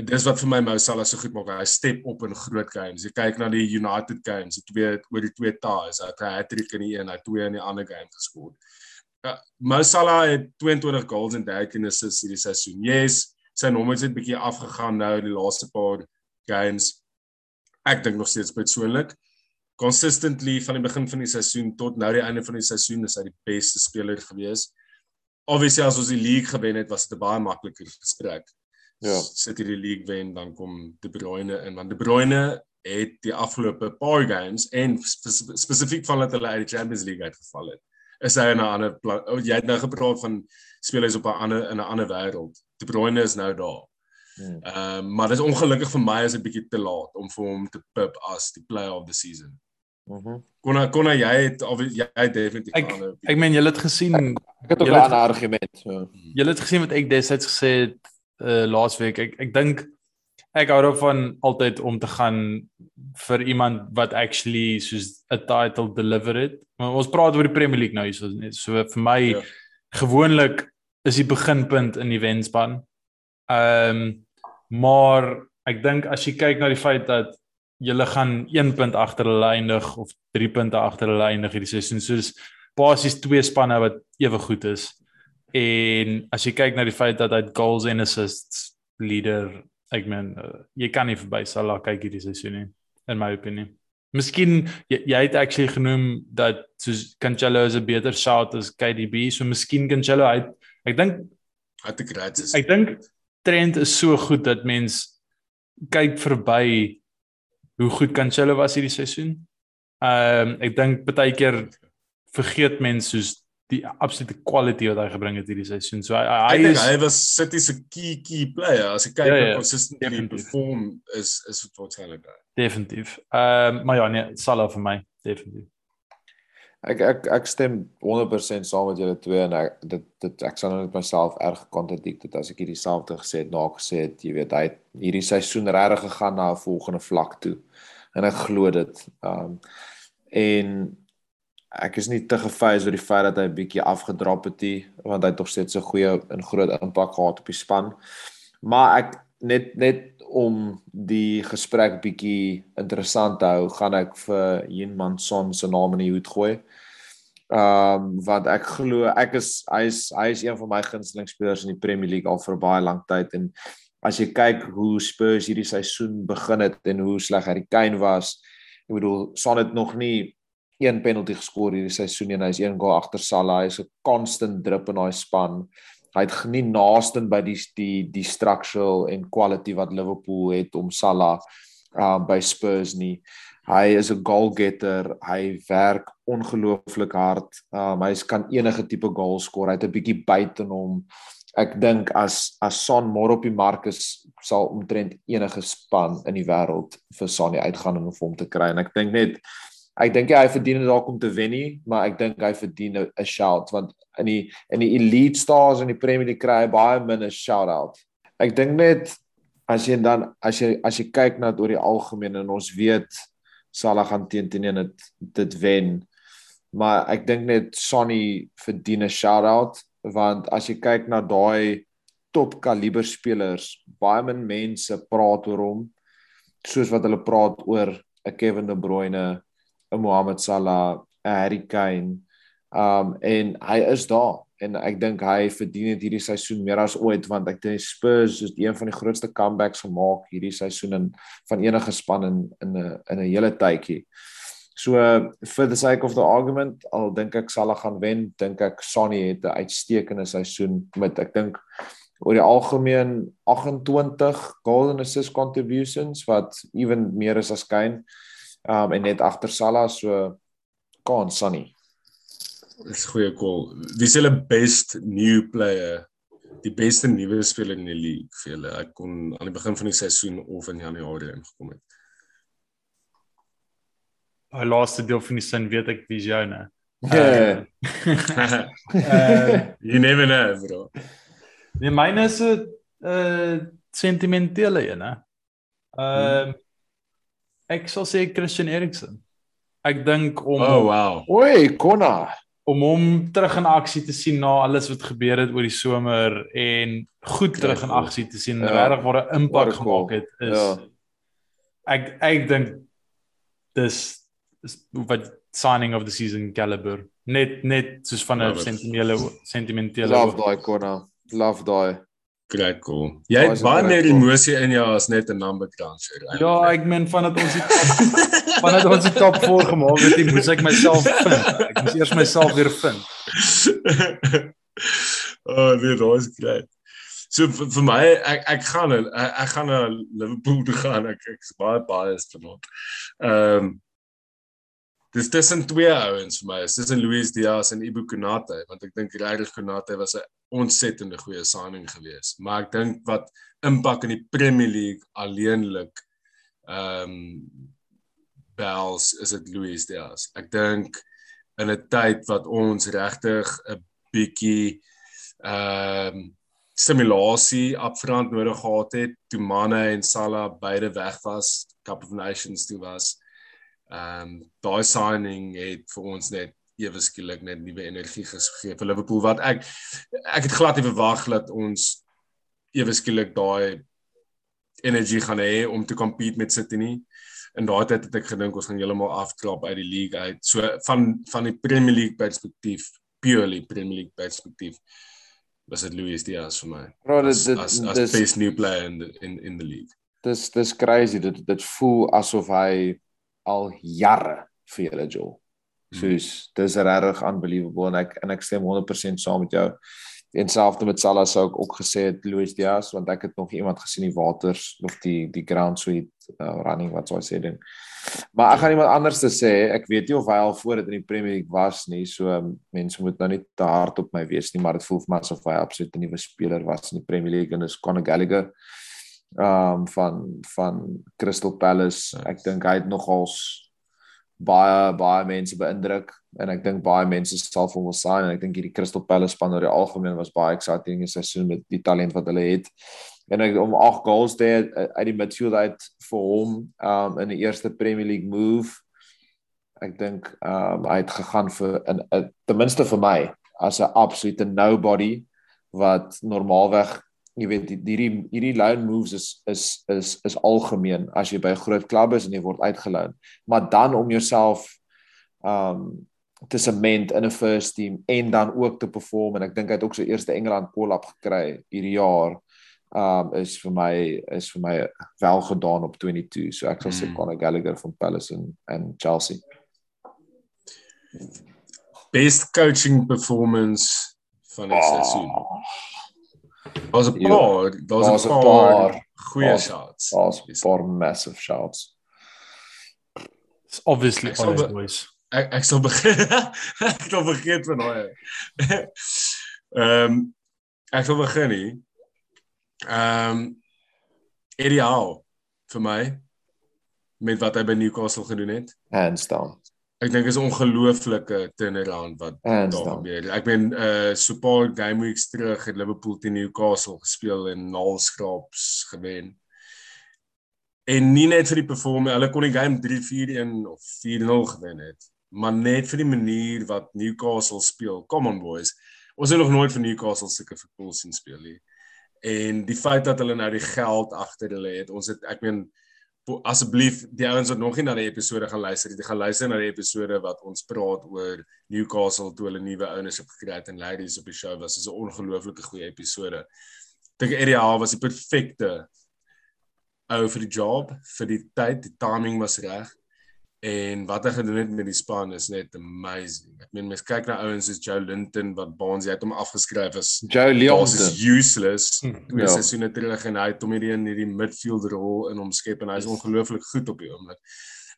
dis wat vir my Mo Salah so goed maak. Hy step op in groot games. Jy kyk na die United games, die twee oor die twee ties. Hy het 'n hat-trick in die een, hy het twee in die ander game geskor. Uh, Mo Salah het 22 goals en 13 assists hierdie seisoen. Yes, sy nommers het bietjie afgegaan nou die laaste paar games. Ek dink nog steeds persoonlik consistently van die begin van die seisoen tot nou die einde van die seisoen is hy die beste speler gewees. Obviously as ons die league gewen het, was dit 'n baie makliker gesprek. Ja. Sit jy die league wen, dan kom De Bruyne in want De Bruyne het die afgelope paar games en spe spesifiek van dat hulle uit die Champions League uitgeval het. Is hy in 'n ander oh, jy het nou gepraat van spelers op 'n ander in 'n ander wêreld. De Bruyne is nou daar. Hmm. Ehm um, maar dis ongelukkig vir my is dit bietjie te laat om vir hom te pip as die player of the season. Mhm. Konna konna jy het of jy het definitief Ek- Ek meen julle het gesien Ek het ook 'n ander argument. So. julle het gesien wat ek destyds gesê het uh laasweek. Ek ek dink ek hou daarvan altyd om te gaan vir iemand wat actually soos 'n title deliver it. Maar ons praat oor die Premier League nou hier so net. So vir my Ja. gewoonlik is die beginpunt in die wenspan. Ehm um, maar ek dink as jy kyk na die feit dat julle gaan 1 punt agter hulle eindig of 3 punte agter hulle eindig hierdie seisoen. So dis basies twee spanne wat ewe goed is. En as jy kyk na die feit dat hy goals en assists leader, ek meen uh, jy kan nie verby Salah kyk hierdie seisoen nie in my opinie. Miskien jy, jy het actually genoem dat soos Cancelo is 'n beter shout as KDB, so miskien Cancelo hy ek dink I think that's is. Ek dink Trent is so goed dat mens kyk verby hoe goed Cancelo was hierdie seisoen. Ehm um, ek dink baie keer vergeet mense soos die absolute quality wat hy gebring het hierdie seisoen. So hy I hy think is hy was City se key key player. As jy kyk Ja, hoe ja, consistently definitief. perform is is wat waarskynlik daar. definitief. Ehm um, maar ja nee, Salah vir my definitief. Ek ek ek stem 100% saam met julle twee en ek dit dit ek sal nou net myself erg kontradikt het as ek hierdie selfde gesê het na gesê het jy weet hy het hierdie seisoen regtig gegaan na 'n volgende vlak toe en ek glo dit. Um en ek is nie te gefase oor die feit dat hy 'n bietjie afgedrop het nie want hy het nog steeds 'n goeie en groot impak gehad op die span. Maar ek net net om die gesprek bietjie interessant te hou, gaan ek vir Yin Manson se naam in die hoed gooi. Ehm um, want ek glo ek is hy is hy is een van my gunsteling spelers in die Premier League al vir baie lank tyd en as jy kyk hoe Spurs hierdie seisoen begin het en hoe sleg Harry Kane was, ek bedoel Son het nog nie een penalty geskor hierdie seisoen en hy's een goal agter Salah. Hy's 'n constant drip in daai span. Hy het nie naaste by die die die structural en quality wat Liverpool het om Salah um by Spurs nie. Hy is 'n goal getter. Hy werk ongelooflik hard. Um hy kan enige tipe goal skoor. Hy het 'n bietjie byt in hom. Ek dink as as Son môre op die mark is, sal omtrent enige span in die wêreld vir Sonny uitgaan om hom te kry en ek dink net Ek dink hy verdien dit dalk om te wen nie, maar ek dink hy verdien 'n shout want in die in die elite stars in die Premier League kry hy baie min 'n shout out. Ek dink net as jy dan as jy as jy kyk na dit oor die algemeen en ons weet Salah gaan teen teen dit dit wen. Maar ek dink net Sonny verdien 'n shout out want as jy kyk na daai top kaliber spelers, baie min mense praat oor hom soos wat hulle praat oor 'n Kevin De Bruyne, 'n Mohamed Salah, 'n Harry Kane. Um en hy is daar en ek dink hy verdien dit hierdie seisoen meer as ooit want ek dink Spurs is een van die grootste comebacks gemaak hierdie seisoen in van enige span in in 'n in 'n hele tydjie. So for the sake of the argument, al dink ek Salah gaan wen, dink ek Sonny het 'n uitstekende seisoen met ek dink oor die algemeen 28 goal and assist contributions wat even meer is as Kane. Um en net agter Salah so kan Sonny. Dis goeie call. Wie is hulle best new player? Die beste nuwe speler in die league vir hulle. Ek kon aan die begin van die seisoen of in Januarie ingekom het. Die laaste deel van die sin weet ek wie's jou nou. Yeah. Uh you never know, bro. nee, myne is 'n uh sentimentele een, hè. Ehm uh, ek sal sê Christian Eriksen. Ek dink om Oh wow. Oei, Konna. om hom terug in aksie te sien na alles wat gebeur het oor die somer en goed terug in aksie te sien, Ja. regtig waar 'n impak Wat gemaak het is Ja. ek ek dink dis is wat signing of the season caliber net net soos van 'n it. sentimentele sentimentele Love daai Konna. Love daai. Great call. Jy het is baie meer emosie in jou as net 'n number cruncher. Ja, ek meen vandat ons die top, vandat ons die top 4 gemaak het, die moes ek myself vind. Ek moes eers myself weer vind. oh, nee, dit was great. So vir, vir my ek ek gaan ek, ek gaan na Liverpool toe gaan. Ek ek's baie biased vanaand. Ehm um, Dis tussen twee ouens vir my. Dis tussen Luis Diaz en Ibu Konate want ek dink regtig Konate was 'n ontsettende goeie signing geweest. Maar ek dink wat impak in die Premier League alleenlik ehm um, Bells is dit Luis Diaz. Ek dink in 'n tyd wat ons regtig 'n bietjie ehm um, simulasie upfront nodig gehad het toe Mane en Salah beide weg was, Cup of Nations toe was. Ehm um, daai signing het vir ons net ewe skielik net nuwe energie gegee vir Liverpool wat ek ek het glad nie verwag dat ons ewe skielik daai energie gaan hê om te compete met City nie. In daai tyd het ek gedink ons gaan heeltemal afklap uit die league uit. So van van die Premier League perspektief, purely Premier League perspektief was dit Luis Diaz vir my. Bro, dit As dit as, as dis best new player in the, in in the league. dis dis crazy. Dit dit voel asof hy al jare vir julle Joel. Soos dis regtig unbelievable en ek en ek stem 100% saam met jou. En selfs met Salah sou ek ook gesê het Luis Diaz want ek het nog iemand gesien die waters of die die ground suite uh, running wat sou sê ding. Maar ek gaan iemand anders te sê, ek weet nie of hy al voor dit in die Premier League was nie, so um, mense moet nou nie te hard op my wees nie, maar dit voel vir my asof hy absoluut 'n nuwe speler was in die Premier League en dis Conor Gallagher um van van Crystal Palace. Ek dink hy het nogals baie baie mense beïndruk en ek dink baie mense sal vir hom wil sign en ek dink hierdie Crystal Palace span oor die algemeen was baie exciting in die seisoen met die talent wat hulle het. En ek om 8 goals te hê uit die midfield uit vir hom um in die eerste Premier League move. Ek dink um hy het gegaan vir in, in ten minste vir my as 'n absolute nobody wat normaalweg jy weet die- hierdie hierdie loan moves is is is is algemeen as jy by 'n groot klub is en jy word uitgeloon. Maar dan om jouself um te cement in 'n first team en dan ook te perform en ek dink hy het ook sy eerste Engeland call-up gekry hierdie jaar. Um is vir my is vir my wel gedaan op 22. So ek sal sê Mm. Conor Gallagher van Palace en en Chelsea. Best coaching performance van die seisoen. Daar's 'n paar, daar's 'n paar paar. goeie Daar's- shots. Daar's 'n paar massive shouts. It's obviously all be- boys. Ek ek sal begin ek sal vergeet van daai. Ehm um, ek sal begin nie. Ehm um, ideaal vir my met wat hy by Newcastle gedoen het. Hands down. Ek dink is ongelooflike turnaround wat Hands daar down. gebeur. Ek meen uh so 'n paar game weeks terug het Liverpool teen Newcastle gespeel en naalskraps gewen. En nie net vir die performance, hulle kon die game 3-4-1 of 4-0 gewen het, maar net vir die manier wat Newcastle speel. Come on boys. Ons het nog nooit vir Newcastle sulke voetbal sien speel nie. En die feit dat hulle nou die geld agter hulle het, ons het ek meen asseblief die ouens wat nog nie na die episode gaan luister, die gaan luister na die episode wat ons praat oor Newcastle toe hulle nuwe ownership gekry het en ladies op die show was. Dit is 'n ongelooflike goeie episode. Dink Eddie Howe was die perfekte ou vir die job, vir die tyd, die timing was reg. En wat hy gedoen het met die span is net amazing. Ek meen mens kyk na ouens soos Joe Linton wat Barnes het hom afgeskryf as Joe Leon. basis useless twee Ja. seisoene terug en hy het hom hierdie in hierdie midfield rol in hom skep en hy's ongelooflik goed op die oomblik.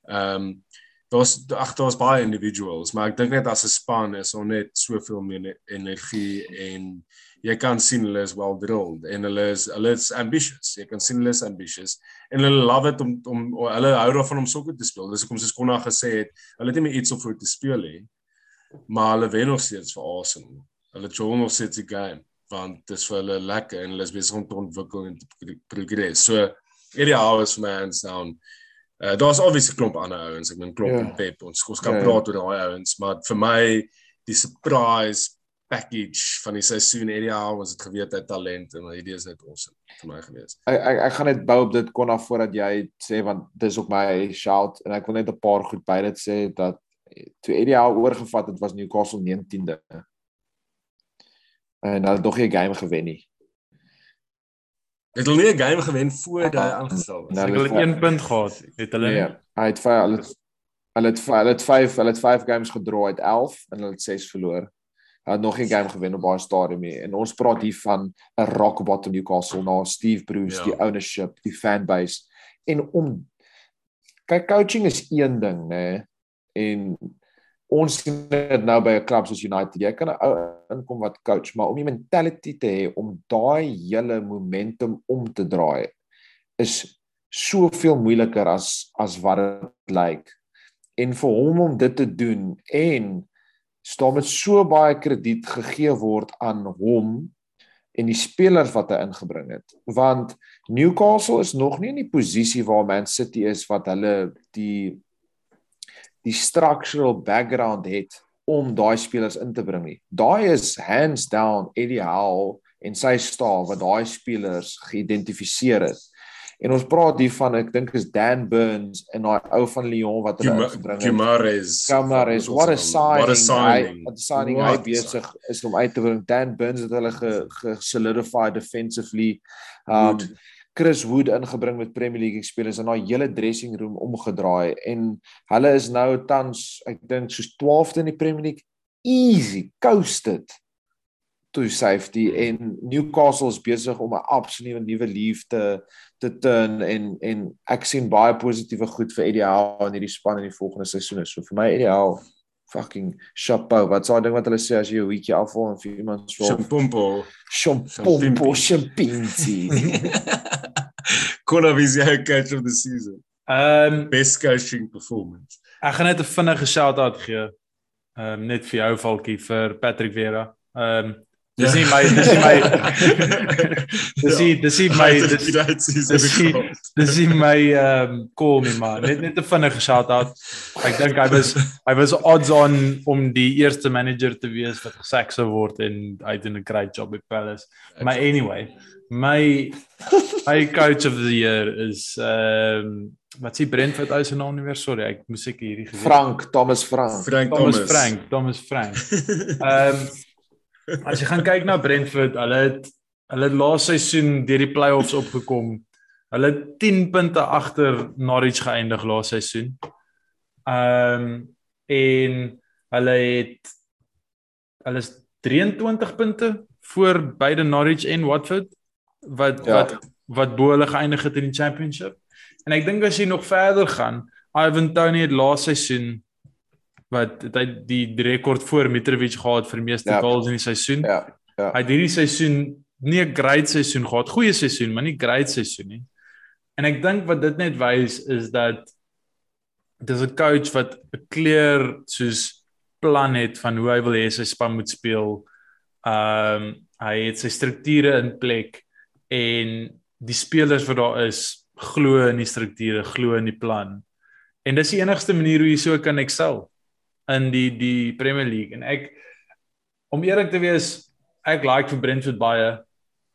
Ehm um, daar's ag daar's baie individuals, maar ek dink net as 'n span is ons net soveel meer energie en jy kan sien hulle is well drilled en hulle is hulle is ambitious. Jy kan sien hulle is ambitious en hulle love it om om hulle hou daarvan om sokker te speel. Dis hoekom soos Konna gesê het, hulle het nie meer iets om voor te speel nie. Maar hulle wen nog steeds vir Arsenal. Hulle jol nog steeds die game want dit is vir hulle lekker en hulle is besig om te ontwikkel en te pro- progress. So Eddie Howe is vir my hands down. Uh, daar's obviously klomp ander ouens. Ek meen Klopp Ja. en Pep. Ons ons kan Ja, ja. praat oor daai ouens, maar vir my die surprise package van die seisoen Eddie Howe was dit geweet hy talent en hierdie is net awesome vir my gewees. Ek ek, ek gaan net bou op dit kon af voordat jy sê want dis ook my shout en ek wil net 'n paar goed by dit sê dat toe Eddie Howe oorgevat het was Newcastle 19de. En hulle het nog nie 'n game gewen nie. Het hulle nie 'n game gewen voor hy aangestel was. Nou, hulle het het- een punt gehad. Het hulle nie? hy het vyf hulle het hulle het vyf- hulle het 5 hulle het 5 games gedraai uit 11 en hulle het 6 verloor. Het nog geen game gewen op baie stadium nie. En ons praat hier van 'n rock bottom Newcastle na Steve Bruce, Ja. die ownership, die fanbase en om kyk coaching is een ding, nê. En ons sien dit nou by 'n klub soos United. Jy kan 'n ou inkom wat coach, maar om die mentality te hê om daai hele momentum om te draai is soveel moeiliker as as wat dit lyk. En vir hom om dit te doen en staan met so baie krediet gegee word aan hom en die spelers wat hy ingebring het. Want Newcastle is nog nie in die posisie waar Man City is wat hulle die die structural background het om daai spelers in te bring nie. Daai is hands down Eddie Howe en sy staf wat daai spelers geïdentifiseer het. En ons praat hier van ek dink is Dan Burns en daai ou van Lyon wat hulle ingebring het. Gumares. Kamares, what a signing. What a Hy, signing. what a signing What hy besig is om uit te bring. Dan Burns het hulle ge, ge solidify defensively. Um Wood. Chris Wood ingebring met Premier League spelers en daai hele dressing room omgedraai en hulle is nou tans ek dink soos 12de in die Premier League easy coasted to safety en Newcastle is besig om 'n absolute nuwe leaf te te turn en en ek sien baie positiewe goed vir Eddie Howe in hierdie span in die volgende seisoene. So vir my Eddie Howe fucking chapeau. Wat s'n ding wat hulle sê as jy 'n weekie afval en vir iemand so champompo champinzi. Konna wie is jou coach of the season? Ehm Best coaching performance. ek gaan net 'n vinnige shout-out gee. Ehm net vir jou Falkie vir Patrick Vera. Ehm dis nie my dis nie my dis nie dis nie my dis nie dis nie my ehm call nie maar net net 'n vinnige shout-out. Ek dink hy was hy was odds on om die eerste manager te wees wat gesak sou word en hy doen 'n great job by Palace. Maar anyway, my my coach of the year is ehm um, wat sê Brentford ou se naam nie weer sorry, ek moes seker hierdie geweet. Frank, Thomas Frank. Frank Thomas, Thomas. Frank, Thomas Frank. Ehm um, as jy gaan kyk na Brentford, hulle het hulle het laas seisoen deur die play-offs opgekom. Hulle het 10 punte agter Norwich geëindig laas seisoen. Ehm um, en hulle het hulle is 23 punte voor beide Norwich en Watford wat Ja. wat wat bo hulle geëindig het in die championship. En ek dink as jy nog verder gaan, Ivan Toney het laas seisoen wat het hy die, die rekord voor Mitrovic gehad vir meeste Ja. goals in die seisoen. Ja. Hy het hierdie seisoen nie 'n great seisoen gehad, goeie seisoen, maar nie great seisoen nie. En ek dink wat dit net wys is dat dis 'n coach wat 'n clear soos plan het van hoe hy wil hê sy span moet speel. Ehm um, hy het sy strukture in plek en die spelers wat daar is glo in die strukture, glo in die plan. En dis die enigste manier hoe jy so kan excel in die die Premier League en ek om eerlik te wees, ek like vir Brentford baie.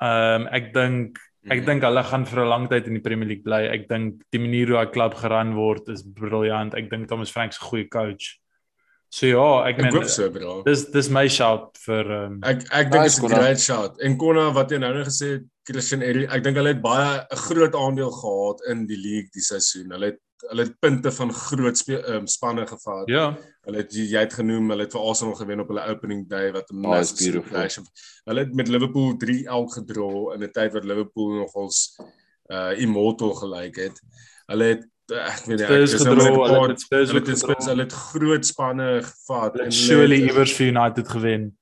Ehm um, ek dink ek Mhm. dink hulle gaan vir 'n lang tyd in die Premier League bly. Ek dink die manier hoe daai klub geran word is briljant. Ek dink Thomas Franks 'n goeie coach. So ja, ek meen so, dis dis my shout vir um, Ek ek dink Nice, dit is 'n great shot. En Konna wat jy nou net gesê het, Christian Eriksen, ek dink hulle het baie 'n groot aandeel gehad in die league die seisoen. Hulle het hulle het punte van groot spe, um, spanne gevat. ja, Hulle het jy het genoem, hulle het vir Arsenal gewen op hulle opening day wat 'n massive celebration. Hulle het met Liverpool 3-1 gedra in 'n tyd wat Liverpool nogals uh immortal gelyk het. Hulle het uh, ek weet nie, ek net gedra, hulle het Spurs hulle het Spurs, hulle het groot spanne gevat Hulle hulle surely iewers vir United gewen.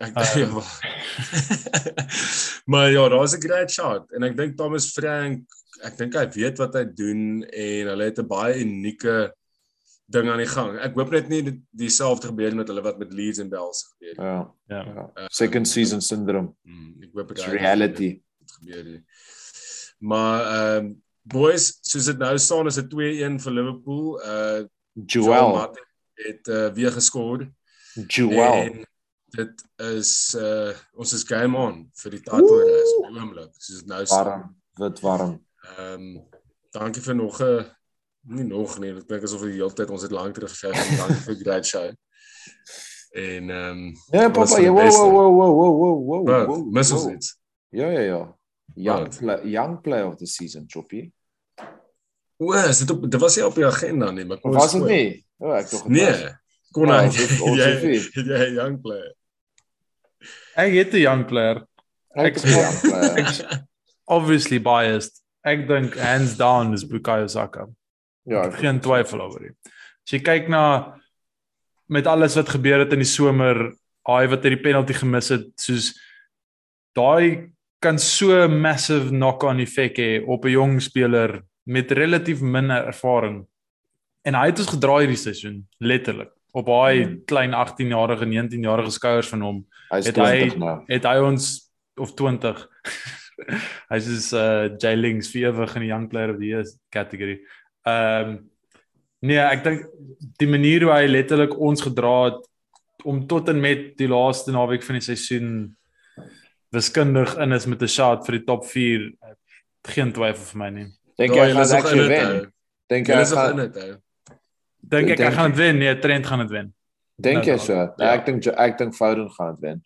Ek Uh, ja. wel. maar ja, daar's 'n great shot en ek dink Thomas Frank, ek dink hy weet wat hy doen en hulle het 'n baie unieke ding aan die gang. Ek hoop net nie dit- dieselfde gebeur met hulle wat met Leeds en Bells gebeur nie. Ja. Ja. ja. Second season syndrome. Hmm, ek hoop dit reality. dit gebeur nie. Maar ehm um, boys, soos dit nou staan is dit 2-1 vir Liverpool. Uh Joel. Matip het uh, weer geskor. Joel. En dit is uh ons is game on vir die title race op die oomblik. Soos dit nou staan. Warm. Wit warm. Ehm um, dankie vir nog 'n nie nog nie, dit klink asof die hele tyd ons het lank terug gesê het, dankie vir die great show. En ehm um, Ja, papa, ja, wow, wow, wow, wow, wow, wow, wow, wat wow. mis ons wow. iets. Ja, ja, ja. Young Wat? play, young player of the season, Choppy. O, is dit op dit was nie op die agenda nie, maar kom Was dit nie? O, ek dink dit Nee. was. Kon hy dit- ons jy jy 'n young player. Ek het 'n young player, Ek is 'n young player. obviously biased. Ek dink hands down is Bukayo Saka. Ja, ek- geen twyfel oor dit. As jy kyk na met alles wat gebeur het in die somer, hy wat hy die penalty gemis het, soos daai kan so massive knock-on effek hê op 'n jong speler met relatief min ervaring. En hy het ons gedraai hierdie seisoen, letterlik. Op daai Hmm. klein 18-jarige, 19-jarige skouers van hom Hy's het hy 20 nou. het hy ons of 20 hy's is uh Jay Links vir ewig in die young player of the year kategorie. Ehm um, nee, ek dink die manier hoe hy letterlik ons gedra het om tot en met die laaste naweek van die seisoen wiskundig in is met 'n shot vir die top 4 geen twyfel vir my nie. Dink Daai jy hulle gaan ek dit. wen? Dink Hulle jy gaan dit. ou. Dink ek hy Dink- gaan dit wen? Nee, Trent gaan dit wen. dink jy Nou, so? Ja. ek dink ek dink Foden gaan dit wen.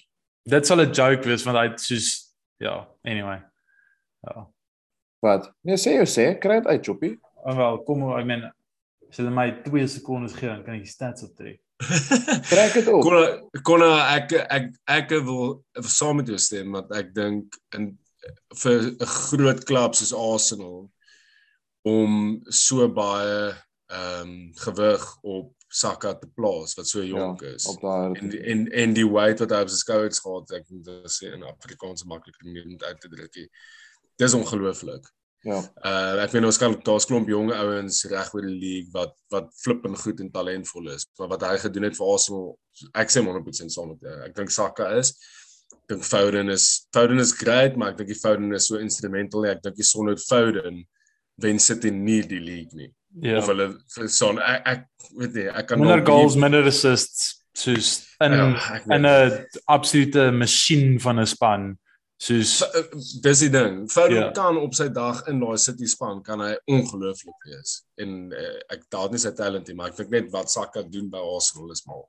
Dit sal 'n joke wees want hy soos ja, anyway. Ja. Wat? Nee, sê jou sê, kry dit uit, Choppy. En wel, kom ek meen as hulle my 2 sekondes gee dan kan ek die stats optrek. Trek dit op. Kon kon ek ek ek wil saam met jou stem want ek dink in vir 'n groot klub soos Arsenal om so baie ehm um, gewig op Saka te plaas wat so jonk is. Ja, op daar. en die- en en die weight wat hy op sy skouers gehad, ek moet dit sê in Afrikaans makliker manier om dit uit te druk. nie. Dis ongelooflik. Ja. Uh ek meen ons kan daar's klomp jong ouens reg oor die league wat wat flippend goed en talentvol is, maar wat hy gedoen het vir Arsenal, ek sê 100% saam met jou. Ek dink Saka is ek dink Foden is Foden is great, maar ek dink die Foden is so instrumental nie. Ek dink die sonder Foden wen City nie die league nie. Ja. Of hulle son ek, ek weet nie, ek kan minder dalk goals, nie- minder assists, soos in Ja, in 'n absolute masjien van 'n span. Soos uh, dis die ding. Foden Ja. kan op sy dag in daai City span kan hy ongelooflik wees. En uh, ek daad nie sy talent nie, maar ek dink net wat Saka doen by Arsenal is mal.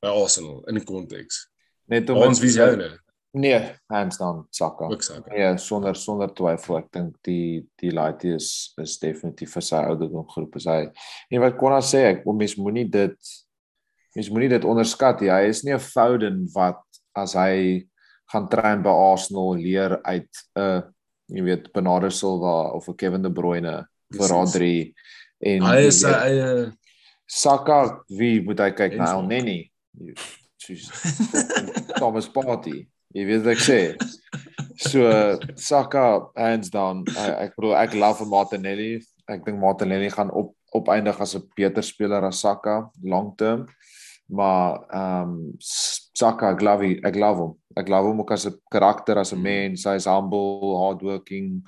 By Arsenal in die konteks. Net om Ons is joune? Nee, hands down Saka. Ook Saka. Ja, sonder sonder twyfel. Ek dink die die laaitie is is definitief vir sy ouderdom groep is hy. En wat Konna sê, ek mens moenie dit mens moenie dit onderskat nie. Hy is nie 'n Foden wat as hy gaan train by Arsenal leer uit 'n uh, jy weet Bernardo Silva of 'n Kevin De Bruyne vir. Rodri en Hy is sy eie Saka, wie moet hy kyk na El. Neni? Thomas Partey. Jy weet wat ek sê. So Saka hands down. Ek, ek bedoel ek love Martinelli. Ek dink Martinelli gaan op opeindig as 'n beter speler as Saka long term. Maar ehm um, Saka, ek glo ek glo hom. Ek glo hom ook as 'n karakter, as 'n mens, hy's humble, hardworking.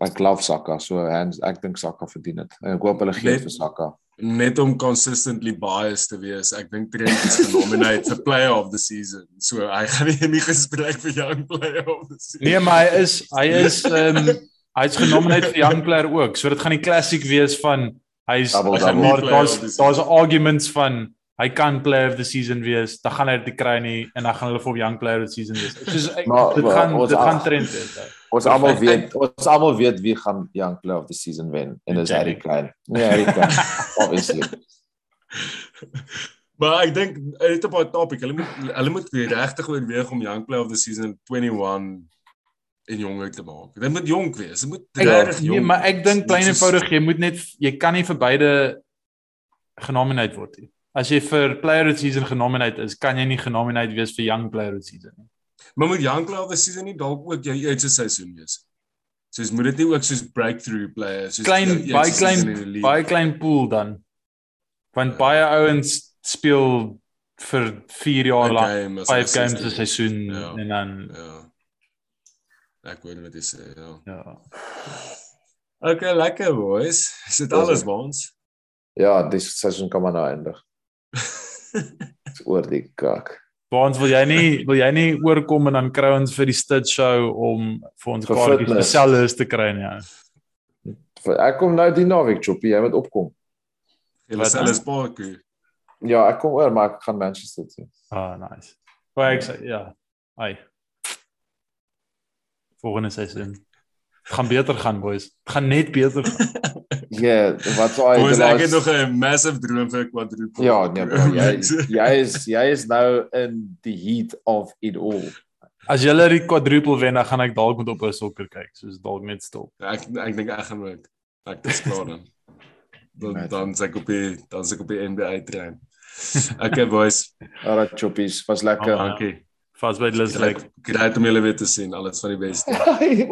Ek glo Saka, so hands ek dink Saka verdien dit. Ek hoop hulle gee vir Saka. net om consistently biased te wees. Ek dink Trent is genominated vir player of the season. So hy gaan nie in die gesprek vir young player of the season. Nee, maar hy is hy is ehm um, hy's genomineer vir Young Player ook. So dit gaan die klassiek wees van hy's maar daar's daar's arguments van hy kan player of the season wees. Dan gaan hy dit kry nie en dan gaan hulle vir Young Player of the season wees. Soos Maar- dit gaan ons dit gaan trend wees. hè. Ons almal weet ons almal weet wie gaan young player of the season wen en dis Harry Kane. Nee, Harry Kane. Obviously. Maar ek dink dit op 'n topic. Hulle moet hulle moet weer regtig oorweeg om young player of the season 21 en jonger te maak. Dit moet jonk wees. Dit moet regtig Ek, jonk. nee, maar ek dink klein eenvoudig jy moet net jy kan nie vir beide genomineer word nie. As jy vir player of the season genomineer is, kan jy nie genomineer wees vir young player of the season nie. Maar moet young player of the season nie dalk ook jou eerste seisoen wees? Soos moet dit nie ook soos breakthrough players soos Klein jou baie klein die baie klein pool dan. Want baie ouens speel vir 4 jaar lank, game as 5 hulle games 'n 16 seisoen Ja. en dan Ja. Ek weet wat jy sê, ja. ja. Okay, lekker boys. Is dit Dis alles het. waans? Ja, dis seisoen kan maar nou eindig. Dis oor die kak. Waans wil jy nie wil jy nie oorkom en dan kry ons vir die stud show om vir ons kaartjies vir sellers te kry nie. Ja. Ek kom nou die naweek choppie, jy moet opkom. Sê dan? alles baie Ja, ek kom oor, maar ek gaan Manchester toe. Ah, nice. Maar ek ja. Ai. Volgende seisoen. Gaan beter gaan, boys. Dit gaan net beter gaan. Ja, wat sou hy Ons die ek het nog 'n massive droom vir quadruple. Ja, nee bro, jy jy is jy is nou in die heat of it all. As jy die quadruple wen, dan gaan ek dalk met op 'n sokker kyk, soos dalk net stop. Ek ek dink ek gaan ook. Ek is klaar dan. Dan dan sê ek op die dan sê ek op die NBA trein. Okay boys, Alright choppies, was lekker. Ah, dankie. Vas by lys Great om julle weer te sien. Alles van die beste. Ai,